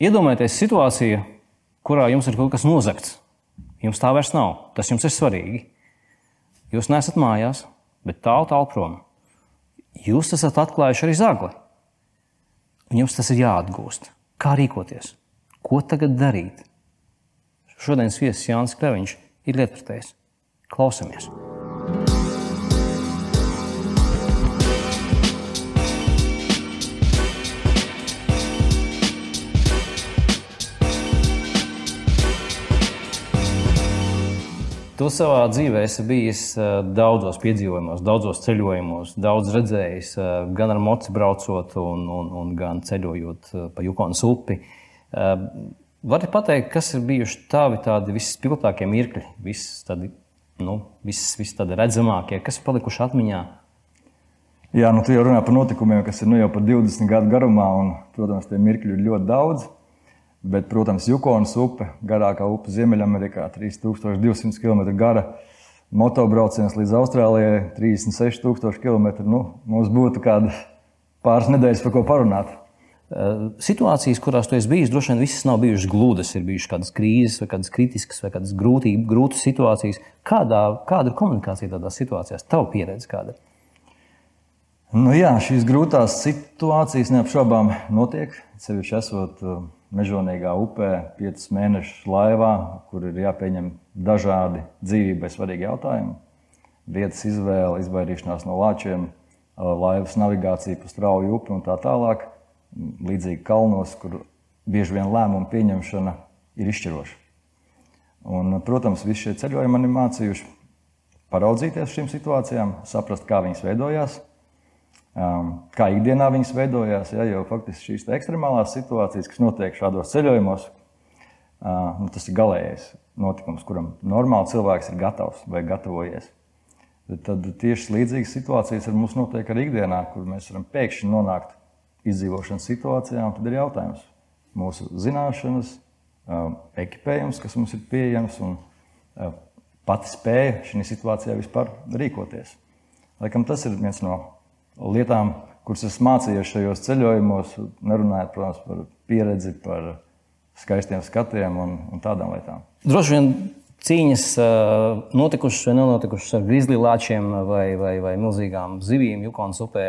Iedomājieties situāciju, kurā jums ir kaut kas nozagts. Jums tā vairs nav. Tas jums ir svarīgi. Jūs neesat mājās, bet tālu, tālu prom. Jūs esat atklājuši arī zagli. Un jums tas ir jāatgūst. Kā rīkoties? Ko tagad darīt? Šodienas viesis Jānis Kreviņš ir lietpratējs. Klausamies! Tu savā dzīvē esi bijis daudzos piedzīvojumos, daudzos ceļojumos, daudz redzējis, gan ar moci braucot, un, un, un gan ceļojot pa Jukonas upi. Vari pateikt, kas ir bijuši tavi tādi vispilgtākie mirkļi, visi tādi, nu, visi, visi tādi redzamākie, kas ir palikuši atmiņā? Jā, nu tu jau runā par notikumiem, kas ir nu jau par 20 gadu garumā, un, protams, tie mirkļi ir ļoti daudz. Bet, protams, Jukonas upe, garākā upe Ziemeļamerikā, 3200 km gara. Motobrauciens līdz Austrālijai 36,000 km. Nu, mums būtu kāda pāris nedēļas par ko parunāt. Situācijas, kurās tu esi bijis, droši vien visas nav bijušas glūdas. Ir bijušas kādas krīzes, vai kādas kritiskas, vai kādas grūtības, grūtas situācijas. Kādā, kāda ir komunikācija tādās situācijās? Tava pieredze kāda? Nu, jā, šīs grūtās situācijas neapšaubām notiek. Sevišķi esot uh, mežonīgā upē, piecus mēnešus laivā, kur ir jāpieņem dažādi dzīvībai svarīgi jautājumi. Vietas izvēle, izvairīšanās no lāčiem, laivas navigācija pa strauju upi un tā tālāk. Līdzīgi kalnos, kur bieži vien lēmumu pieņemšana ir izšķiroša. Un, protams, visi šie ceļojumi man ir mācījuši paraudzīties šīm situācijām, saprast, kā viņas veidojās, kā ikdienā viņas veidojās. Ja, jo faktiski šīs ekstremālās situācijas, kas notiek šādos ceļojumos, uh, nu, tas ir galīgais notikums, kuram normāli cilvēks ir gatavs vai gatavojies. Tad tieši līdzīgas situācijas ar mums notiek arī ikdienā, kur mēs varam pēkšņi nonākt izdzīvošanas situācijā. Tad ir jautājums mūsu zināšanas, um, ekipējums, kas mums ir pieejams, un uh, pati spēja šajā situācijā vispār rīkoties. Laikam tas ir viens no lietām, kuras esmu mācījies šajos ceļojumos, nerunājot protams, par pieredzi, par skaistiem skatiem un, un tādām lietām. Droši vien cīņas notikušas vai nenotikušas ar grizlīlāčiem vai, vai, vai milzīgām zivīm Jukonas upē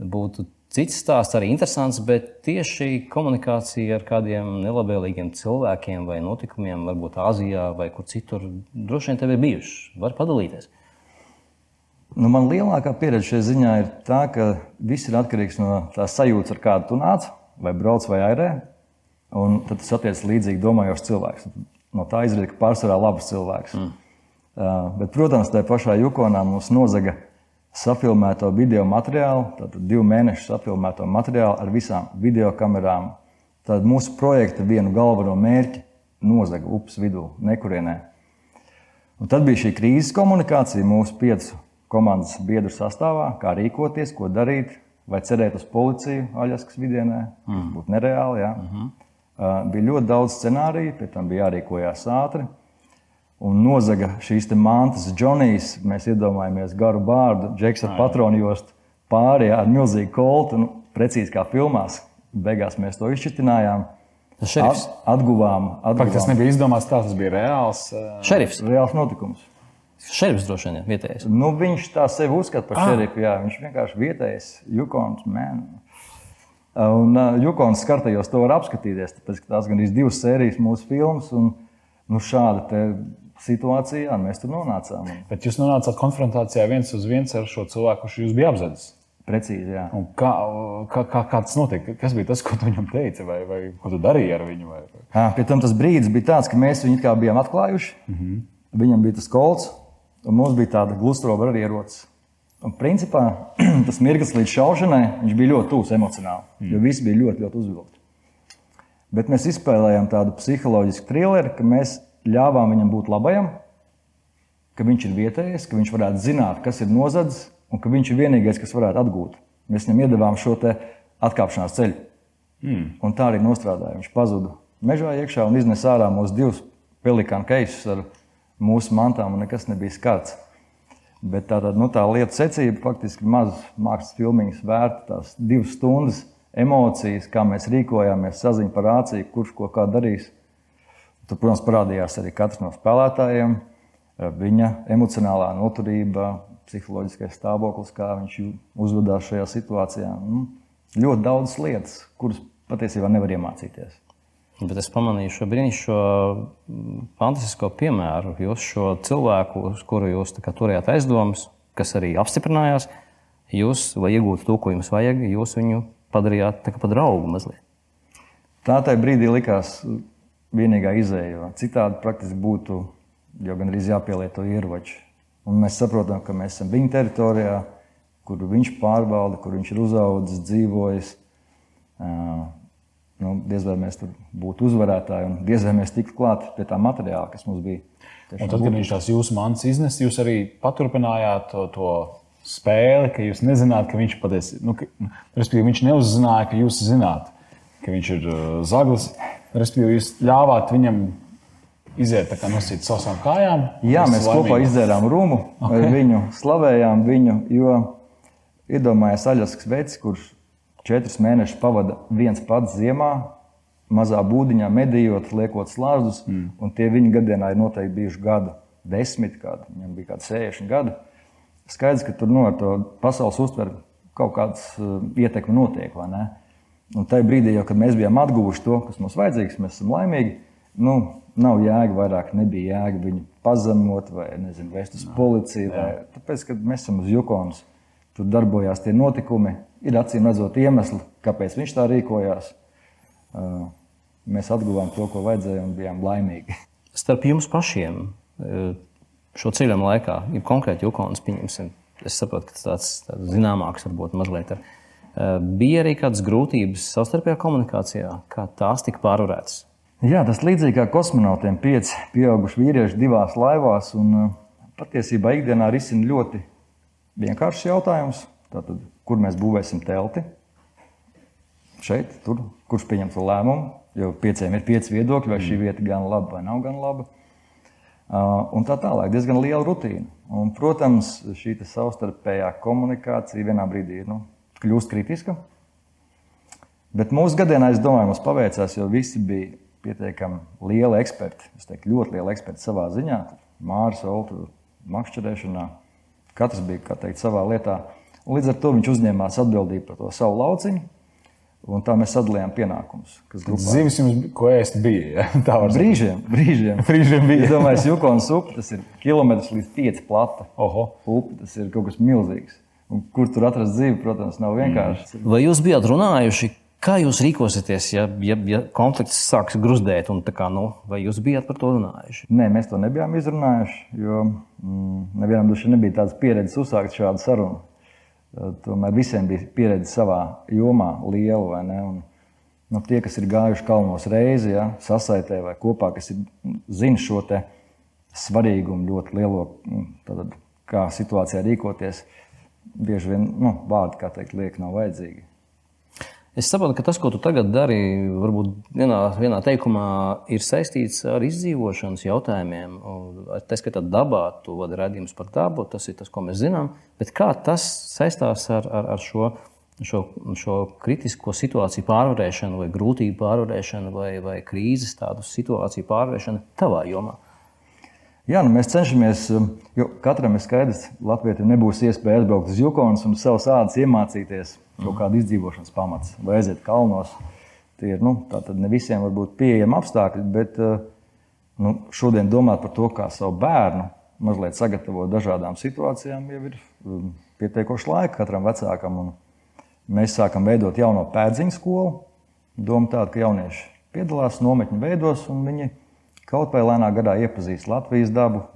būtu cits stāsts, arī interesants, bet tieši komunikācija ar kādiem nelabvēlīgiem cilvēkiem vai notikumiem, varbūt Āzijā vai kur citur, droši vien tev ir bijuši. Var padalīties. Nu, man lielākā pieredze šajā ziņā ir tā, ka viss ir atkarīgs no tā sajūtas, ar kādu tu nāc, vai brauc vai airē. Un tad tas attiecas līdzīgi domājošs cilvēks. No tā izriet, ka pārsvarā labs cilvēks. Mm. Uh, bet, protams, tajā pašā Jukonā mums nozaga safilmēto video materiālu, tātad divu mēnešu safilmēto materiālu ar visām video kamerām. Tad mūsu projekta vienu galveno mērķi nozaga upes vidū, nekurienē. Un tad bija šī krīzes komunikācija mūsu piecu komandas biedru sastāvā, kā rīkoties, ko darīt, vai cerēt uz policiju Aļaskas vidienē. Tas mm. būtu nereāli. Jā. Mm -hmm. uh, bija ļoti daudz scenāriju, pēc tam bija jārīkojās ātri. Un nozaga šīs mantas, Džonijs, mēs iedomājamies garu bārdu, Džeksa patronu jostu pāri ar milzīgu koltu, nu, precīzi kā filmās. Beigās mēs to izšķitinājām. At, atguvām, atguvām. Tas nebija izdomāts, tā, tas bija reāls. Uh... Šerifs. Reāls notikums. Šerifs droši vien ir vietējais. Nu, viņš tā sevi uzskata par ah. šerifu. Jā, viņš vienkārši vietējais Jukons. Man. Un uh, Jukons skartajos to var apskatīties, tāpēc tās gan ir divas sērijas mūsu filmas. Un, nu, šāda situācijā mēs tur nonācām. Bet jūs nonācāt konfrontācijā viens uz viens ar šo cilvēku, kurš jūs bija apzadzis. Precīzi, jā. Un kā, kā, kā, kā tas notika? Kas bija tas, ko tu viņam teici, vai, vai ko tu darīji ar viņu? Vai... Jā, pie tam tas brīdis bija tāds, ka mēs viņu kā bijām atklājuši. Mm -hmm. Viņam bija tas kolts, Un mums bija tāda glustrova arī ierocis. Un, principā, tas mirklis līdz šaušanai bija ļoti tūs emocionāli, mm. jo viss bija ļoti, ļoti uzvilkts. Bet mēs izspēlējām tādu psiholoģisku trilleru, ka mēs ļāvām viņam būt labajam, ka viņš ir vietējais, ka viņš varētu zināt, kas ir nozadzis, un ka viņš ir vienīgais, kas varētu atgūt. Mēs viņam iedavām šo atkāpšanās ceļu. Mm. Un tā arī nostrādāja. Viņš pazuda mežā iekšā un iznesa ārā mūsu divus pelikānu keisus ar mūsu mantām nekas nebija skarts. Bet tā, tā, nu, tā lieta secība faktiski mazas mākslas filmiņas vērta, tās divas stundas emocijas, kā mēs rīkojāmies, saziņa par rāciju, kurš ko kā darīs. Tur, protams, parādījās arī katrs no spēlētājiem, viņa emocionālā noturība, psiholoģiskais stāvoklis, kā viņš uzvedās šajā situācijā. Nu, ļoti daudz lietas, kuras patiesībā nevar iemācīties. Bet es pamanīju šo brīnišķīgo, fantastisko piemēru. Jūs šo cilvēku, uz kuru jūs turējāt aizdomas, kas arī apstiprinājās, jūs, lai iegūtu to, ko jums vajag, jūs viņu padarījāt par draugu mazliet. Tā tajā brīdī likās vienīgā izēja. Citādi praktiski būtu jau gandrīz jāpielieto ieroči. Un mēs saprotam, ka mēs esam viņa teritorijā, kur viņš pārvalda, kur viņš ir uzaugusi, dzīvojis. Nu, diez vai mēs būtu uzvarētāji, un diez vai mēs tiktu klāt pie tā materiāla, kas mums bija. Tad, kad viņš tās jūsu mantas iznesa, jūs arī paturpinājāt to, to spēli, ka jūs nezināt, ka viņš patiesībā, nu, ka, respektīvi, viņš neuzzināja, ka jūs zināt, ka viņš ir uh, zaglis. Respektīvi, jūs ļāvāt viņam iziet nosīt savām kājām. Jā, mēs laimīgi. kopā izdzērām rūmu, okay. viņu slavējām viņu, jo iedomājās Aļasks vecs, kurš četrus mēnešus pavada viens pats ziemā, mazā būdiņā medījot, liekot slāņus, mm. un tie viņa gadienā ir noteikti bijuši gadi desmit, kādi, viņam bija kādi 60 gadi. Skaidrs, ka tur no nu, to pasaules uztver kaut kāds uh, ietekme notiek? Un tajā brīdī, jau, kad mēs bijām atguvuši to, kas mums vajadzīgs, mēs esam laimīgi, nu, nav jēga vairāk, nebija jēga viņu pazemot vai nezinu, vest uz policiju. Vai, tāpēc, kad mēs esam uz Jukonas, tur darbojās tie notikumi, ir acīm redzot iemesli, kāpēc viņš tā rīkojās. Mēs atguvām to, ko vajadzēja, un bijām laimīgi. Starp jums pašiem šo ceļu laikā, ja konkrēti Jukonas pieņemsim, es saprotu, ka tas tāds zināmāks varbūt mazliet. Ar, bija arī kādas grūtības savstarpējā komunikācijā, kā tās tika pārvarētas. Jā, tas līdzīgi kā kosmonautiem, pieci pieauguši vīrieši divās laivās. Un, patiesībā ikdienā risina ļoti vienkāršs jautājums. Tātad, kur mēs būvēsim telti? Šeit, tur, kurš pieņem to lēmumu? Jo pieciem ir pieci viedokļi, vai šī mm. vieta gan laba vai nav gan laba. Un tā tālāk, diezgan liela rutīna. Un, protams, šī savstarpējā komunikācija vienā brīdī nu, kļūst kritiska. Bet mūsu gadienā, es domāju, mums paveicās, jo visi bija pietiekami lieli eksperti. Es teiktu, ļoti lieli eksperti savā ziņā. Mārcis, Oltu, makšķerēšanā. Katrs bija teikt, savā lietā. Un līdz ar to viņš uzņēmās atbildību par to savu lauciņu. Un tā mēs sadalījām pienākumus. Zivis jums, ko ēst, bija. Ja? Tā var brīžiem, brīžiem. brīžiem bija. Es domāju, ka Jukons upe tas ir kilometrs līdz 5 plata. Oho. Upe tas ir kaut kas milzīgs. Un kur tur atrast dzīvi, protams, nav vienkārši. Vai jūs bijat runājuši, Kā jūs rīkosieties, ja, ja, ja konflikts sāks gruzdēt? Kā, nu, vai jūs bijāt par to runājuši? Nē, mēs to nebijām izrunājuši, jo mm, nevienam duši nebija tādas pieredzes uzsākt šādu sarunu. Tomēr visiem bija pieredze savā jomā, liela. Un, nu, tie, kas ir gājuši kalnos reizi, ja, sasaitē vai kopā, kas ir, zina šo svarīgumu, ļoti lielo, nu, tātad, kā situācijā rīkoties, bieži vien nu, vārdi, kā teikt, liek, nav vajadzīgi. Es saprotu, ka tas, ko tu tagad dari, varbūt vienā, vienā teikumā ir saistīts ar izdzīvošanas jautājumiem. Tā skaitā dabā, tu vadi redzējumus par dabu, tas ir tas, ko mēs zinām. Bet kā tas saistās ar, ar, ar šo, šo, šo kritisko situāciju pārvarēšanu, vai grūtību pārvarēšanu, vai, vai krīzes tādu situāciju pārvarēšanu tavā jomā? Jā, nu mēs cenšamies, jo katram ir skaidrs, ka Latvijam nebūs iespēja atbraukt uz Jukonas un savus ādus iemācīties kaut kāda izdzīvošanas pamats, vai aiziet kalnos. Tie ir nu, ne visiem varbūt pieejami apstākļi, bet eh, nu, šodien domāt par to, kā savu bērnu mazliet sagatavot dažādām situācijām, jau ir um, pietiekoši laika katram vecākam. Mēs sākam veidot jauno pēdziņu skolu. Doma tāda, ka jaunieši piedalās nometņu veidos, un viņi kaut vai lēnā gadā iepazīst Latvijas dabu,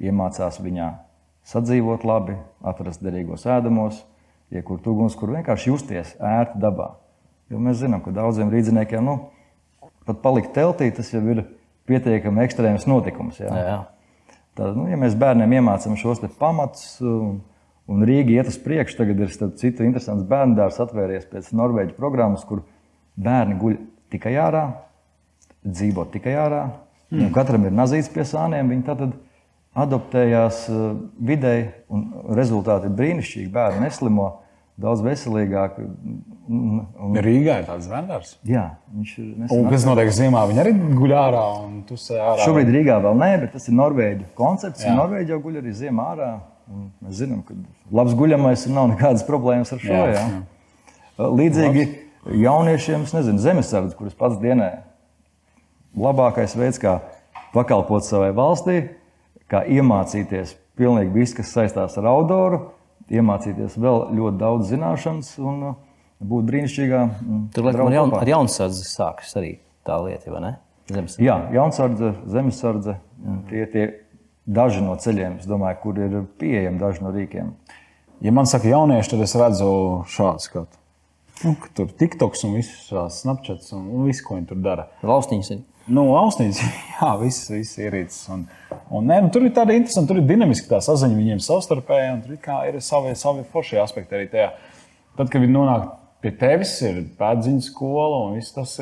iemācās viņā sadzīvot labi, atrast derīgos ēdamos, iekurt uguns, kur vienkārši justies ērti dabā. Jo mēs zinām, ka daudziem rīzniekiem nu, pat palikt teltī, tas jau ir pietiekami ekstrēms notikums. Jā. Jā. Tad, nu, ja mēs bērniem iemācām šos pamatus, un, un Rīga iet uz priekšu, tagad ir citu interesants bērnu dārzs atvēries pēc Norvēģijas programmas, kur bērni guļ tikai ārā, dzīvo tikai ārā. Mm. Katram ir nazīts pie sāniem. Viņi tad adaptējās uh, videi, un rezultāti ir brīnišķīgi. Bērni neslimo, daudz veselīgāk. Un, un, Rīgā ir tāds zvērndārs. jā, viņš ir. Un kas notiek ziemā? Viņi arī guļ ārā un tu sēž ārā. Šobrīd Rīgā vēl nē, bet tas ir Norvēģi koncepts. Jā. Norvēģi jau guļ arī ziemā ārā. un Mēs zinām, ka labs guļamais nav nekādas problēmas ar šo. Jā, Jā, jā. Līdzīgi jauniešiem, es nezinu, zemesardze, kuras pats dienē, labākais veids, kā pakalpot savai valstī, kā iemācīties pilnīgi viss, kas saistās ar outdooru, iemācīties vēl ļoti daudz zināšanas un uh, būt brīnišķīgā. mm, Tur laikam draugu ar, jaun, ar jaunsardzi sākas arī tā lieta, vai ne? Zemes. Jā, jaunsardze, zemesardze. Tie ir daži no ceļiem, es domāju, kur ir pieejami daži no rīkiem. Ja man saka, jaunieši, tad es redzu šādu skatu. Nu, tur TikToks un viss šāds Snapchats un, un viss, ko viņi tur dara. Valstiņas ir. Nu, ausnīs, jā, viss, viss ierīces. Un, un, nē, nu, tur ir tāda interesanta, tur ir dinamiska tā saziņa viņiem savstarpēji, un tur ir, ir savi, savi forši aspekti arī tajā. Tad, kad viņi nonāk pie tevis, ir pēdziņa skola un viss tas,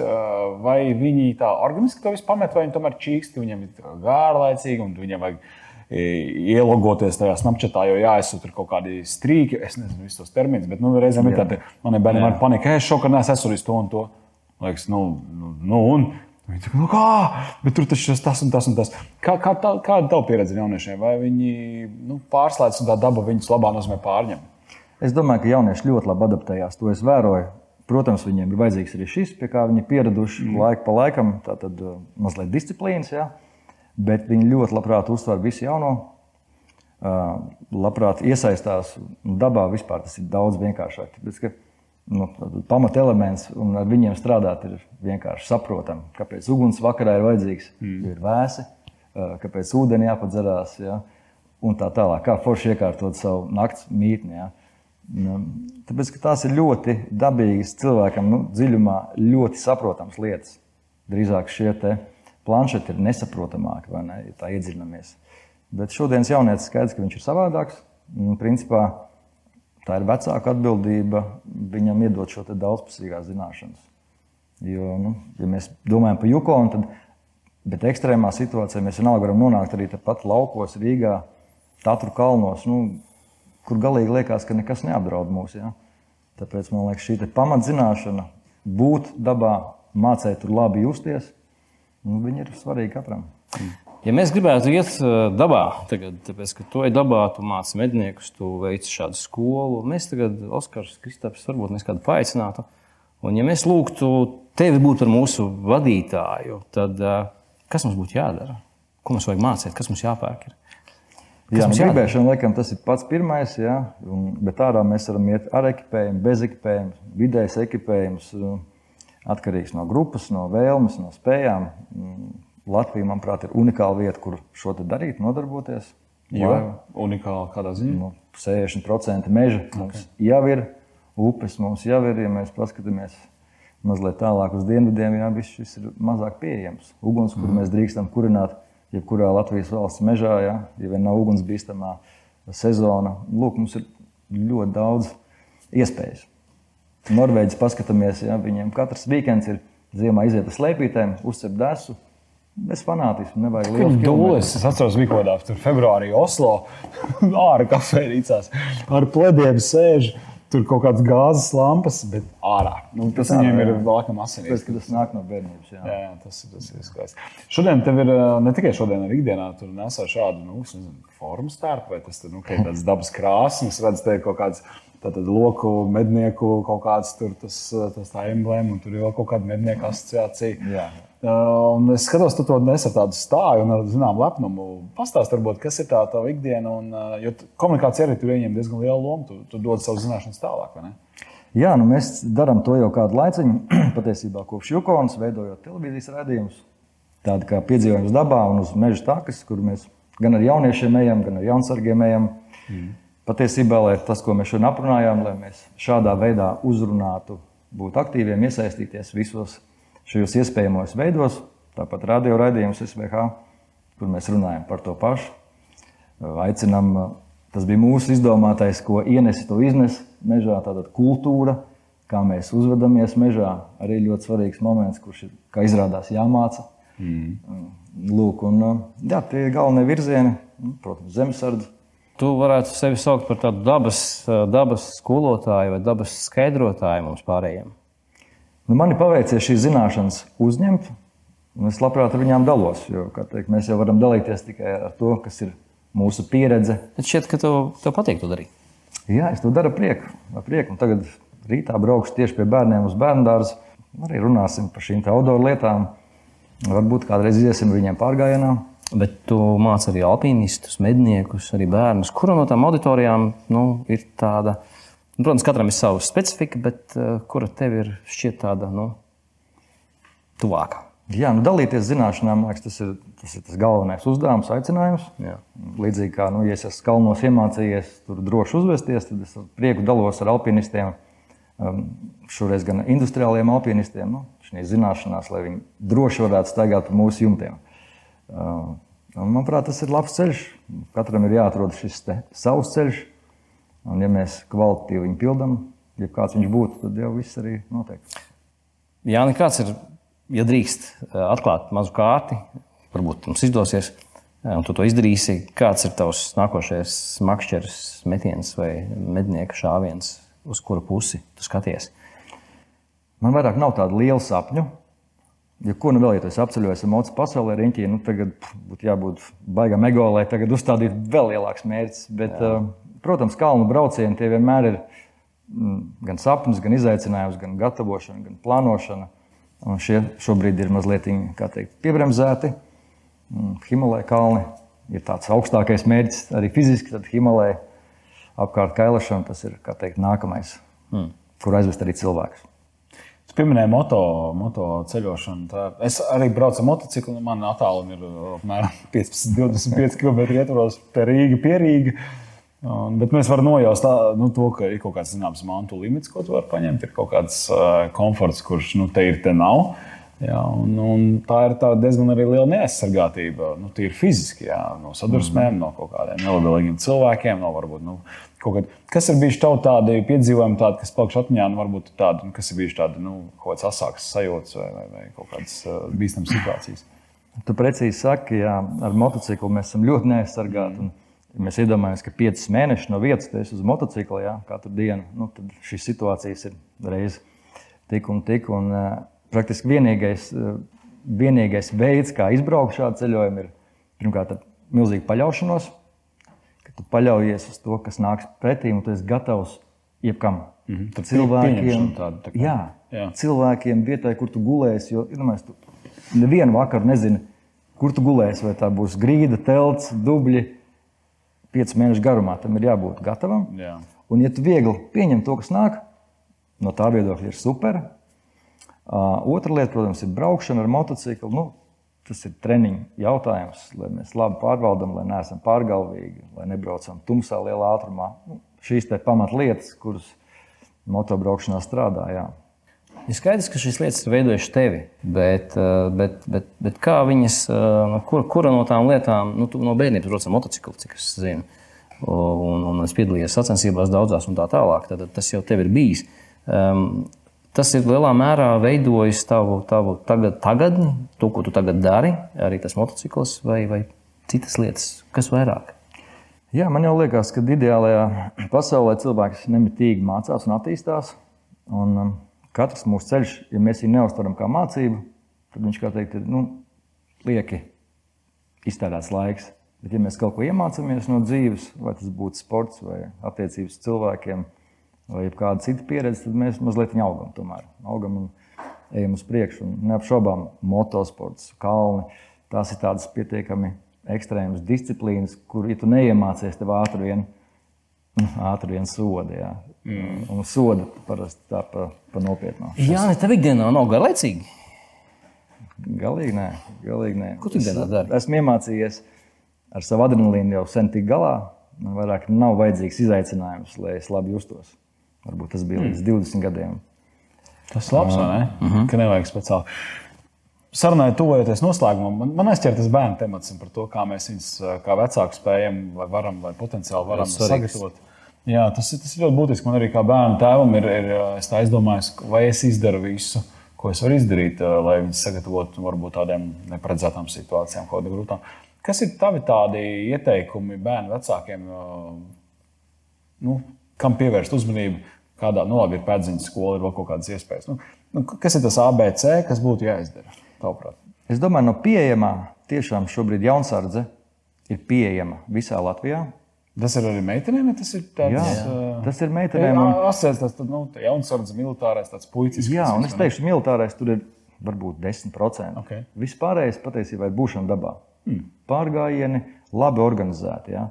vai viņi tā organiski to visu pamet, vai viņi tomēr čīksti, viņiem ir gārlaicīgi, un viņiem vajag ielogoties tajā snapchatā, jo jāizsūta kaut kādi strīki. Es nezinu visus tos terminus, bet nu, reizēm ir tādi, man ir bērni, man panika, es šokā neesmu esmu to un to. Liekas, nu, nu, nu un. Viņi saka, nu kā, bet tur taču ir tas un tas un tas. Kā, kā tā, kāda ir tava pieredze jauniešiem? Vai viņi nu, pārslēdz un tā daba viņus labā nozīmē pārņem? Es domāju, ka jaunieši ļoti labi adaptējās. To es vēroju. Protams, viņiem ir vajadzīgs arī šis, pie kā viņi ir pieraduši mm. laiku pa laikam, tātad uh, mazliet disciplīnas, jā. bet viņi ļoti labprāt uztver visu jauno. Uh, labprāt iesaistās dabā vispār tas ir daudz vienkāršāk. Tāpēc, nu, pamatelements un ar viņiem strādāt ir vienkārši saprotami. Kāpēc uguns vakarā ir vajadzīgs? Mm. Ir vēsi, kāpēc ūdeni jāpadzerās. Ja? Un tā tālāk, kā forši iekārtot savu nakts mītni. Ja? Nu, Tāpēc, tās ir ļoti dabīgas cilvēkam, nu, dziļumā ļoti saprotamas lietas. Drīzāk šie planšeti ir nesaprotamāki, vai ne, ja tā iedziļināmies. Bet šodienas jaunietis skaidrs, ka viņš ir savādāks. Un, principā, tā ir vecāka atbildība viņam iedot šo daudzpusīgās zināšanas. Jo, nu, ja mēs domājam par Jukonu, tad bet ekstrēmā situācijā mēs vienalga varam nonākt arī tepat laukos, Rīgā, Tatru kalnos, nu, kur galīgi liekas, ka nekas neapdraud mūs. Ja? Tāpēc man liekas, šī pamatzināšana, būt dabā, mācīt tur labi justies, nu, viņi ir svarīgi katram. Ja mēs gribētu iet uh, dabā, tagad, tāpēc, ka tu ej dabā, tu māci medniekus, tu veici šādu skolu, mēs tagad, Oskars, Kristaps, varbūt mēs kādu paaicinātu. Un, ja mēs lūgtu tevi būt par mūsu vadītāju, tad uh, kas mums būtu jādara? Ko mums vajag mācīt, kas mums jāpērk? Ir? Kas Jā, mums nu, jādara? gribēšana, laikam, tas ir pats pirmais, jā, un, bet ārā mēs varam iet ar ekipējumu, bez ekipējuma, vidējs ekipējums, uh, atkarīgs no grupas, no vēlmes, no spējām. Mm, Latvija, manuprāt, ir unikāla vieta, kur šo darīt, nodarboties. Jo Lai, unikāli kādā ziņā. nu, 60% meža mums jau ir, upes mums jau ir, ja mēs paskatāmies mazliet tālāk uz dienvidiem, jā, viss šis ir mazāk pieejams. Uguns, kur mēs drīkstam kurināt, jebkurā Latvijas valsts mežā, jā, ja vien nav ugunsbīstamā sezona. Lūk, mums ir ļoti daudz iespējas. Norvēģis paskatāmies, jā, viņiem katrs vikends ir ziemā iziet uz slēpītēm, uzcep desu. Bez fanātisma, nevajag Viņa dūles, es atceros, bija kaut kādā februārī Oslo, ārā kafejnīcās, ar plediem sēž. Tur kaut kādas gāzes lampas, bet ārā. Nu, tas ārā, viņiem ir jā. vēlakam asinīs. Tāpēc, ka tas nāk no bērnības. Jā. Jā, jā, tas, ir- tas ir skaisti. Šodien tev ir ne tikai šodien, arī ikdienā, tur nesā šādu nu, formu stērpu, vai tas nu, ir tāds dabas krāsas, redz, te ir kaut kāds. Tātad loku mednieku kaut kāds tur tas, tas tā emblēma, un tur ir vēl kaut kāda mednieku asociācija. Jā. Un es skatos, tu to nes ar tādu stāju un ar zināmu lepnumu. Pastāst, varbūt, kas ir tā tā ikdiena. Un, uh, jo komunikācija arī tur ieņem diezgan lielu lomu. Tu, tu dod savu zināšanas tālāk. vai ne? Jā, nu mēs darām to jau kādu laiciņu, patiesībā kopš Jukonas, veidojot televīzijas raidījumus. Tāda kā piedzīvojums dabā un uz meža takas, kur mēs gan ar jauniešiem ejam, gan ar jaunsargiem ejam. Mm. Patiesībā, lai tas, ko mēs šodien aprunājām, lai mēs šādā veidā uzrunātu, būtu aktīviem, iesaistīties visos šajos iespējamos veidos, tāpat radio raidījums SVH, kur mēs runājam par to pašu. Aicinām, tas bija mūsu izdomātais, ko ienesi, to iznes mežā, tātad kultūra, kā mēs uzvedamies mežā. Arī ļoti svarīgs moments, kurš ir, kā izrādās, jāmāca. Mm. Lūk, un, jā, tie ir galvenie virzieni, nu, protams, zemesardze. tu varētu sevi saukt par tādu dabas, dabas skolotāju vai dabas skaidrotāju mums pārējiem? Nu, man ir paveicies šīs zināšanas uzņemt, un es labprāt ar viņām dalos. Jo, teikt, mēs jau varam dalīties tikai ar to, kas ir mūsu pieredze. Bet šķiet, ka tev, tev patīk to darīt. Jā, es to daru ar prieku. Ar prieku. Un tagad rītā braukšu tieši pie bērniem uz bērnu dārzu. Arī runāsim par šīm outdoor lietām. Varbūt kādreiz iesim viņiem pārgājienā. Bet tu māci arī alpinistus, medniekus, arī bērnus. Kura no tām auditorijām nu, ir tāda? Nu, protams, katram ir sava specifika, bet uh, kura tev ir šķiet tāda nu, tuvāka? Jā, nu, dalīties zināšanām, liekas, tas, ir, tas ir tas galvenais uzdevums, aicinājums. Jā. Līdzīgi kā nu, ja es esmu kalnos iemācījies tur droši uzvesties, tad es ar prieku dalos ar alpinistiem. Um, šoreiz gan industriāliem alpinistiem, nu, šīs zināšanās, lai viņi droši varētu staigāt pa mūsu jumtiem. Un, manuprāt, tas ir labs ceļš. Katram ir jāatrod šis savs ceļš. Un, ja mēs kvalitatīvi viņu pildām, ja kāds viņš būtu, tad jau viss arī notiek. Jā, kāds ir, ja drīkst eh, atklāt mazu kārti, varbūt mums izdosies, eh, un tu to izdarīsi, kāds ir tavs nākošais makšķeris, metiens vai mednieka šāviens, uz kuru pusi tu skaties? Man vairāk nav tādu lielu sapņu. Ja ko nu vēl, ja es apceļojos ar mocu pasaulē, riņķī, nu tagad būtu jābūt baigam ego, lai tagad uzstādītu vēl lielāks mērķis. Bet, Jā. uh, Protams, kalnu braucieni tie vienmēr ir mm, gan sapnis, gan izaicinājums, gan gatavošana, gan plānošana. Un šie šobrīd ir mazliet teikt, piebremzēti. Mm, Himalaya kalni ir tāds augstākais mērķis, arī fiziski. Tad Himalaya apkārt Kailašam tas ir teikt, nākamais, mm. kur aizvest arī cilvēkus. Es pieminēju moto, moto ceļošanu. Tā, es arī braucu ar motociklu. Man attālumi ir apmēram 15, 25 km ietvaros pie Rīgas, pie Rīgas. Un, bet mēs varam nojaust tā, nu, to, ka ir kaut kāds zināms mantu limits, ko tu vari paņemt. Ir kaut kāds uh, komforts, kurš nu, te ir, te nav. Jā, un, un tā ir tā diezgan liela neaizsargātība. Nu, Tīri fiziski, jā, no sadursmēm, mm. no kaut kādiem nelabvēlīgiem cilvēkiem. No varbūt, nu, kad, kas ir bijuši tev tādi piedzīvojumi, tādi, kas palikuši atmiņā, nu, varbūt tādi, nu, kas ir bijuši tādi nu, kaut kādas asākas sajūtas vai, vai, vai kaut kādas uh, bīstamas situācijas? Tu precīzi saki, ka ar motociklu mēs esam ļoti neaizsargāti. Mm. Mēs iedomājamies, ka piecus mēnešus no vietas tas uz motocikla jā, katru dienu, nu, tad šīs situācijas ir reizes tik un tik. Un, uh, praktiski vienīgais, uh, vienīgais veids, kā izbraukt šādu ceļojumu, ir pirmkārt milzīga paļaušanos, ka tu paļaujies uz to, kas nāks pretī, un tu esi gatavs jebkam. Mm -hmm. Tad cilvēkiem, tādu, tā kā, jā, jā. cilvēkiem vietai, kur tu gulēsi, jo iedomājies, tu nevienu vakaru nezini, kur tu gulēsi, vai tā būs grīda, telts, dubļi piecu mēnešu garumā tam ir jābūt gatavam. Jā. Un, ja tu viegli pieņem to, kas nāk, no tā viedokļa ir super. Uh, otra lieta, protams, ir braukšana ar motociklu. Nu, tas ir treniņu jautājums, lai mēs labi pārvaldām, lai neesam pārgalvīgi, lai nebraucam tumsā, lielā ātrumā. Nu, šīs ir pamatlietas, kuras motobraukšanā strādā. Ir skaidrs, ka šīs lietas ir veidojušas tevi, bet, bet, bet, bet kā viņas, nu, kur, kura no tām lietām, nu, no bērnības, protams, motocikli, cik es zinu, un, un es piedalījos sacensībās daudzās un tā tālāk, tad tas jau tev ir bijis. Um, tas ir lielā mērā veidojis tavu, tavu tagad, tagadni, to, ko tu tagad dari, arī tas motocikls vai, vai citas lietas, kas vairāk. Jā, man jau liekas, ka ideālajā pasaulē cilvēks nemitīgi mācās un attīstās. Un, um, katrs mūsu ceļš, ja mēs viņu neuztveram kā mācību, tad viņš kā teikt, ir nu, lieki iztērēts laiks. Bet, ja mēs kaut ko iemācāmies no dzīves, vai tas būtu sports, vai attiecības cilvēkiem, vai kāda cita pieredze, tad mēs mazliet augam. Tomēr. Augam un ejam uz priekšu. Neapšaubām, motosports, kalni. Tās ir tādas pietiekami ekstrēmas disciplīnas, kur, ja tu neiemācies, tev ātri vien, ātri vien soda. Jā. Mm. Un soda parasti tā pa, pa nopietnu. Jā, ne tev ikdienā nav garlaicīgi. Galīgi nē, galīgi nē. Ko tu ikdienā dari? Esmu iemācījies ar savu adrenalīnu jau sen tik galā. Man vairāk nav vajadzīgs izaicinājums, lai es labi justos. Varbūt tas bija mm. līdz 20 gadiem. Tas labs, vai ne? Uh -huh. Ka nevajag speciāli. Sarunai tuvojoties noslēgumam, man, man aizķer tas bērnu temats par to, kā mēs viņus kā vecāki spējam vai varam vai potenciāli varam sagatavot. Jā, tas, tas ir ļoti būtiski. Man arī kā bērnu tēvam ir, ir es aizdomājos, vai es izdaru visu, ko es varu izdarīt, lai viņus sagatavotu varbūt tādām neparedzētām situācijām, kaut kādām grūtām. Kas ir tavi tādi ieteikumi bērnu vecākiem, nu, kam pievērst uzmanību? Kādā nu, labi, ir pēdziņas skola, ir vēl kaut kādas iespējas. Nu, nu, kas ir tas ABC, kas būtu jāizdara? Tavuprāt? Es domāju, no pieejamā tiešām šobrīd jaunsardze ir pieejama visā Latvijā. Tas ir arī meitenēm, tas ir tāds Jā, uh, tas ir meitenēm. Un, Asociēts tas nu, jaunsardze, militārais, tāds puisis. jā, un es teikšu, militārais tur ir varbūt 10%. Ok. Vispārējais patiesībā ir būšana dabā. Hmm. Pārgājieni labi organizēti. Ja?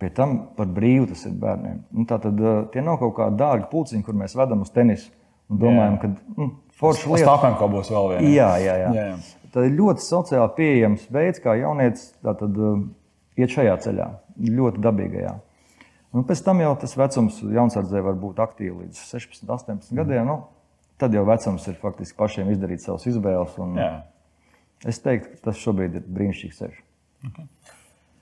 Pie tam par brīvu tas ir bērniem. Nu, tā tad uh, tie nav kaut kādi dārgi pulciņi, kur mēs vedam uz tenisu un domājam, ka mm, forša Tas lieta. tāpēc, ka būs vēl viena. Jā, jā, jā. Jā, jā. Tā ir ļoti sociāli pieejams veids, kā uh, iet šajā ceļā, ļoti dabīgajā. Un pēc tam jau tas vecums jaunsardzē var būt aktīvs līdz 16, 18 gadiem. Nu, tad jau vecums ir faktiski pašiem izdarīt savas izvēles. Es teiktu, ka tas šobrīd ir brīnišķīgs ceļš.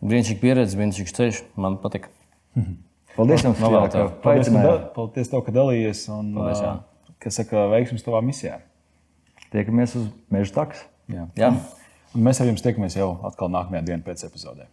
Brīnišķīga pieredze, brīnišķīgs ceļš. Man patīk. Paldies jums, Novēl ka Paldies, ka, paldies tev, ka dalījies. Un, Paldies, jā. kas saka, veiksmus tavā misijā. Tiekamies uz meža takas. Jā. Jā. Un mēs ar jums tiekamies jau atkal nākamajā dienā pēc epizodē.